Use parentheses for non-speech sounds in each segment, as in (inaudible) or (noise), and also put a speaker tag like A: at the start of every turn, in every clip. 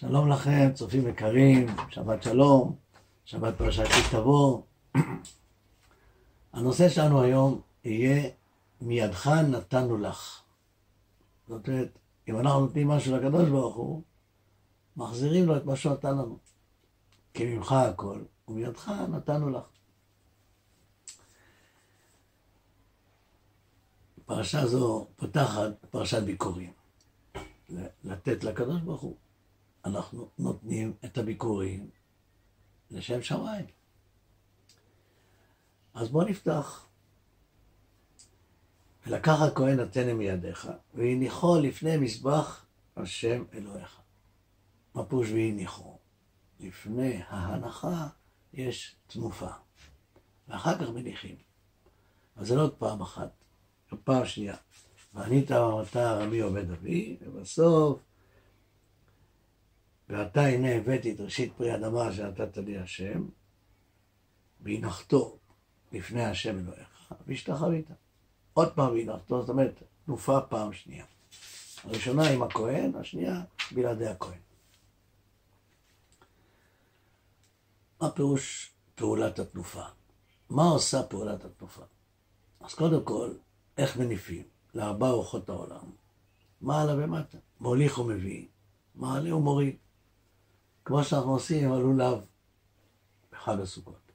A: שלום לכם, צופים יקרים, שבת שלום, שבת פרשת תבוא. (clears throat) הנושא שלנו היום יהיה מידך נתנו לך. זאת אומרת, אם אנחנו נותנים משהו לקדוש ברוך הוא, מחזירים לו את מה שהוא נתן לנו. כי ממך הכל, ומידך נתנו לך. פרשה זו פותחת פרשת ביקורים. לתת לקדוש ברוך הוא. אנחנו נותנים את הביקורים לשם שמיים. אז בוא נפתח. ולקח הכהן נתנה מידיך, והניחו לפני מזבח השם אלוהיך. מה פירוש והניחו? לפני ההנחה יש תנופה, ואחר כך מניחים. אז זה לא עוד פעם אחת, פעם שנייה. וענית ואמרת רבי עובד אבי, ובסוף, ועתה הנה הבאתי את ראשית פרי אדמה שנתת לי השם, והנחתו לפני השם אלוהיך, והשתחווית. עוד פעם והנחתו, זאת אומרת, תנופה פעם שנייה. הראשונה עם הכהן, השנייה בלעדי הכהן. מה פירוש פעולת התנופה? מה עושה פעולת התנופה? אז קודם כל, איך מניפים? לארבע רוחות העולם. מעלה ומטה, מוליך ומביא, מעלה ומוריד. כמו שאנחנו עושים עם הלולב בחג הסוכות.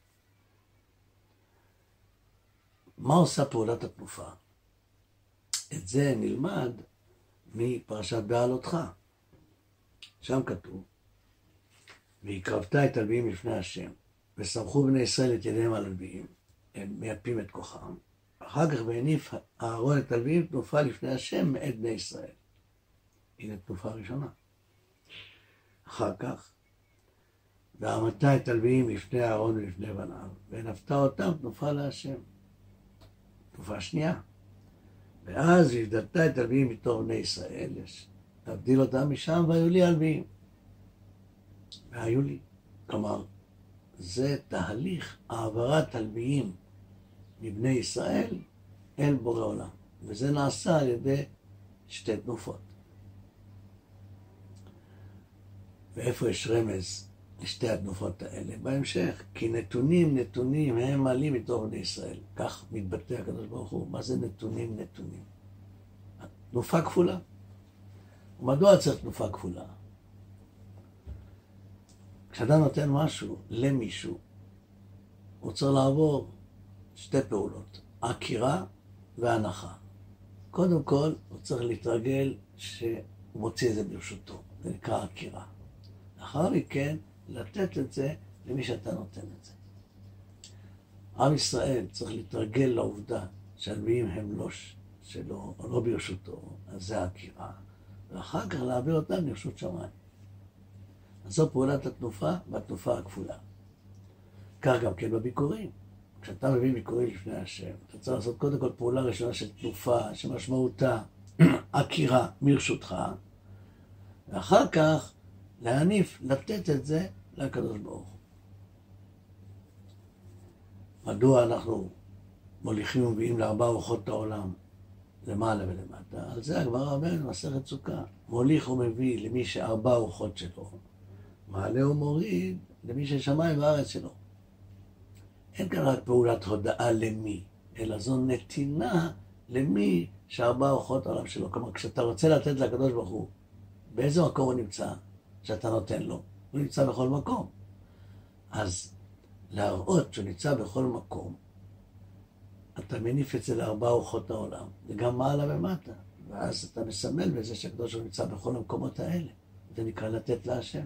A: מה עושה פעולת התנופה? את זה נלמד מפרשת בעלותך. שם כתוב, והקרבת את הלוויים לפני השם, וסמכו בני ישראל את ידיהם על הלוויים, הם מייפים את כוחם, אחר כך והניף אהרון את הלווים תנופה לפני השם מאת בני ישראל. הנה תנופה ראשונה. אחר כך, ועמדת את הלווים לפני אהרון ולפני בניו, והנפת אותם תנופה להשם. תנופה שנייה. ואז הבדלת את הלווים מתוך בני ישראל, להבדיל אותם משם, והיו לי הלווים. והיו לי. כלומר, זה תהליך העברת הלוויים מבני ישראל אל בורא עולם. וזה נעשה על ידי שתי תנופות. ואיפה יש רמז לשתי התנופות האלה? בהמשך, כי נתונים נתונים הם מעלים מתוך בני ישראל. כך מתבטא הקדוש ברוך הוא. מה זה נתונים נתונים? תנופה כפולה. ומדוע צריך תנופה כפולה? כשאתה נותן משהו למישהו, הוא צריך לעבור שתי פעולות, עקירה והנחה. קודם כל, הוא צריך להתרגל שהוא מוציא את זה ברשותו, זה נקרא עקירה. לאחר מכן, לתת את זה למי שאתה נותן את זה. עם ישראל צריך להתרגל לעובדה שהנביאים הם לא שלו, או לא ברשותו, אז זה עקירה, ואחר כך להעביר אותם לרשות שמיים. אז זו פעולת התנופה והתנופה הכפולה. כך גם כן בביקורים. כשאתה מביא ביקורים לפני השם, אתה צריך לעשות קודם כל פעולה ראשונה של תנופה, שמשמעותה (clears throat) עקירה מרשותך, ואחר כך להניף, לתת את זה לקדוש ברוך הוא. מדוע אנחנו מוליכים ומביאים לארבע רוחות העולם, למעלה ולמטה? על זה הגמרא אומרת במסכת סוכה. מוליך ומביא למי שארבע רוחות שלו, מעלה ומוריד למי ששמיים וארץ שלו. אין כאן רק פעולת הודאה למי, אלא זו נתינה למי שארבע אורחות העולם שלו. כלומר, כשאתה רוצה לתת לקדוש ברוך הוא, באיזה מקום הוא נמצא שאתה נותן לו? הוא נמצא בכל מקום. אז להראות שהוא נמצא בכל מקום, אתה מניף את זה לארבע אורחות העולם, וגם מעלה ומטה. ואז אתה מסמל בזה שהקדוש ברוך הוא נמצא בכל המקומות האלה. זה נקרא לתת להשם.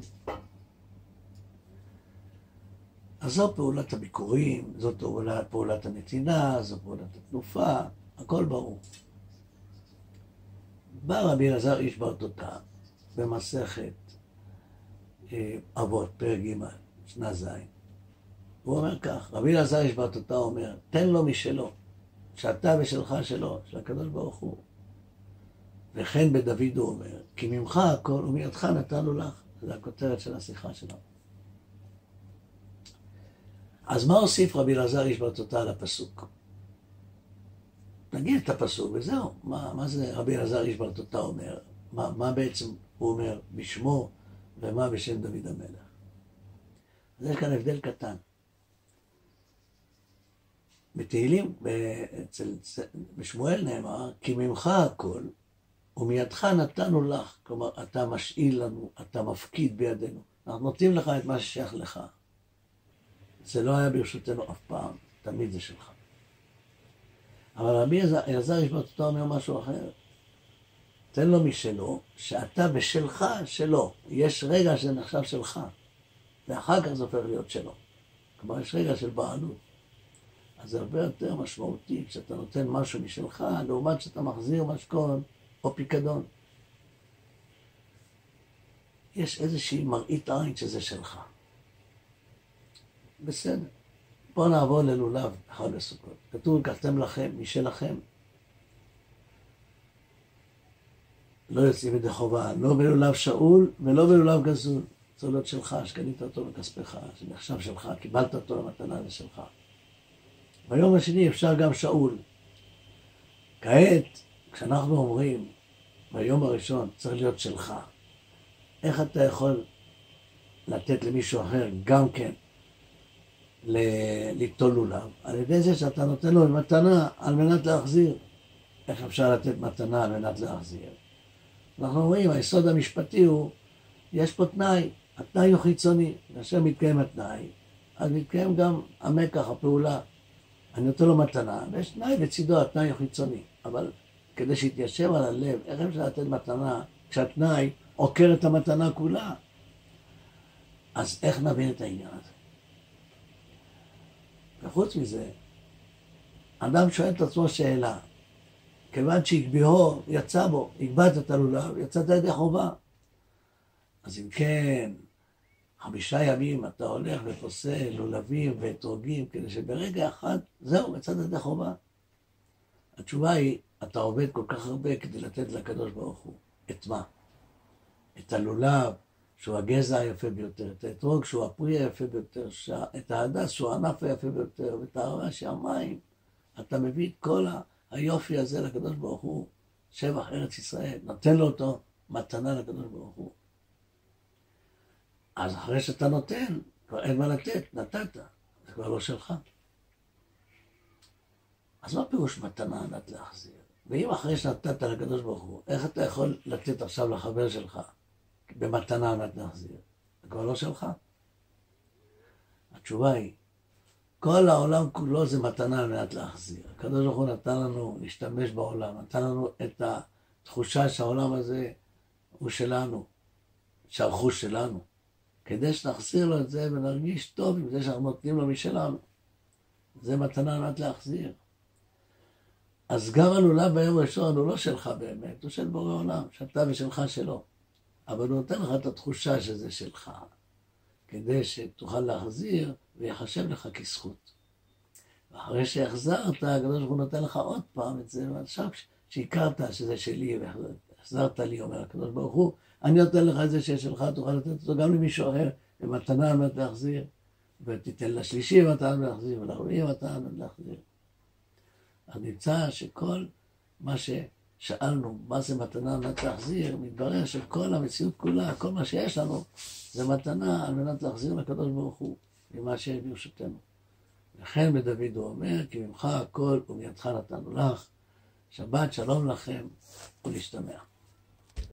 A: אז זו פעולת הביקורים, זאת פעולת, פעולת הנתינה, זו פעולת התנופה, הכל ברור. בא רבי אלעזר איש ברטוטה במסכת אה, אבות, פרק ג', שנה ז', הוא אומר כך, רבי אלעזר ברטוטה אומר, תן לו משלו, שאתה ושלך שלו, של הקדוש ברוך הוא. וכן בדוד הוא אומר, כי ממך הכל ומידך נתנו לך. זו הכותרת של השיחה שלנו. אז מה הוסיף רבי אלעזר איש ברצותה על הפסוק? נגיד את הפסוק וזהו. מה, מה זה רבי אלעזר איש ברצותה אומר? מה, מה בעצם הוא אומר בשמו ומה בשם דוד המלך. אז יש כאן הבדל קטן. בתהילים, אצל, בשמואל נאמר, כי ממך הכל, ומידך נתנו לך. כלומר, אתה משאיל לנו, אתה מפקיד בידינו. אנחנו נותנים לך את מה ששייך לך. זה לא היה ברשותנו אף פעם, תמיד זה שלך. אבל רבי אלעזר יש בתותו אומר משהו אחר. תן לו משלו, שאתה בשלך שלו. יש רגע שנחשב שלך, ואחר כך זה הופך להיות שלו. כלומר, יש רגע של בעלות. אז זה הרבה יותר משמעותי כשאתה נותן משהו משלך, לעומת שאתה מחזיר משכון או פיקדון. יש איזושהי מראית עין שזה שלך. בסדר. בואו נעבור ללולב חג הסוכות. כתוב, לקחתם לכם משלכם. לא יוצאים ידי חובה, לא בלולב שאול ולא בלולב גזול. זה להיות שלך, שקנית אותו בכספך, שנחשב שלך, קיבלת אותו למתנה, זה שלך. ביום השני אפשר גם שאול. כעת, כשאנחנו אומרים, ביום הראשון צריך להיות שלך, איך אתה יכול לתת למישהו אחר גם כן ליטול לולב? על ידי זה שאתה נותן לו מתנה על מנת להחזיר. איך אפשר לתת מתנה על מנת להחזיר? אנחנו אומרים, היסוד המשפטי הוא, יש פה תנאי, התנאי הוא חיצוני. כאשר מתקיים התנאי, אז מתקיים גם המקח, הפעולה. אני נותן לו מתנה, ויש תנאי בצידו, התנאי הוא חיצוני. אבל כדי שיתיישב על הלב, איך אפשר לתת מתנה כשהתנאי עוקר את המתנה כולה? אז איך נבין את העניין הזה? וחוץ מזה, אדם שואל את עצמו שאלה, כיוון שהגביהו, יצא בו, הגבהת את הלולב, יצאת ידי חובה. אז אם כן, חמישה ימים אתה הולך ופוסל לולבים ואתרוגים, כדי שברגע אחד, זהו, יצאת ידי חובה. התשובה היא, אתה עובד כל כך הרבה כדי לתת לקדוש ברוך הוא. את מה? את הלולב, שהוא הגזע היפה ביותר, את האתרוג שהוא הפרי היפה ביותר, את ההדס שהוא הענף היפה ביותר, ואת הערבה שהמים. אתה מביא את כל היופי הזה לקדוש ברוך הוא, שבח ארץ ישראל, נותן לו אותו מתנה לקדוש ברוך הוא. אז אחרי שאתה נותן, כבר אין מה לתת, נתת, זה כבר לא שלך. אז מה פירוש מתנה ענת להחזיר? ואם אחרי שנתת לקדוש ברוך הוא, איך אתה יכול לתת עכשיו לחבר שלך במתנה ענת להחזיר? זה כבר לא שלך. התשובה היא, כל העולם כולו זה מתנה על מנת להחזיר. הקדוש ברוך הוא נתן לנו להשתמש בעולם, נתן לנו את התחושה שהעולם הזה הוא שלנו, שהרכוש שלנו, כדי שנחזיר לו את זה ונרגיש טוב עם זה שאנחנו נותנים לו משלנו. זה מתנה על מנת להחזיר. אז גם הלולב ביום הראשון הוא לא שלך באמת, הוא של בורא עולם, שאתה ושלך שלו. אבל הוא נותן לך את התחושה שזה שלך, כדי שתוכל להחזיר ויחשב לך כזכות. ואחרי שהחזרת, הקדוש ברוך הוא נותן לך עוד פעם את זה, ועכשיו שהכרת שזה שלי והחזרת לי, אומר הקדוש ברוך הוא, אני נותן לך את זה שיש שלך, תוכל לתת אותו גם למישהו אחר, במתנה על מנת להחזיר, ותיתן לשלישי מתנה על מנת להחזיר, ולרביעי מתנה על מנת להחזיר. אז נמצא שכל מה ששאלנו, מה זה מתנה על מנת להחזיר, מתברר שכל המציאות כולה, כל מה שיש לנו, זה מתנה על מנת להחזיר לקדוש ברוך הוא, ממה שיש ברשותנו. לכן בדוד הוא אומר, כי ממך הכל ומידך נתנו לך, שבת שלום לכם ולהשתמע.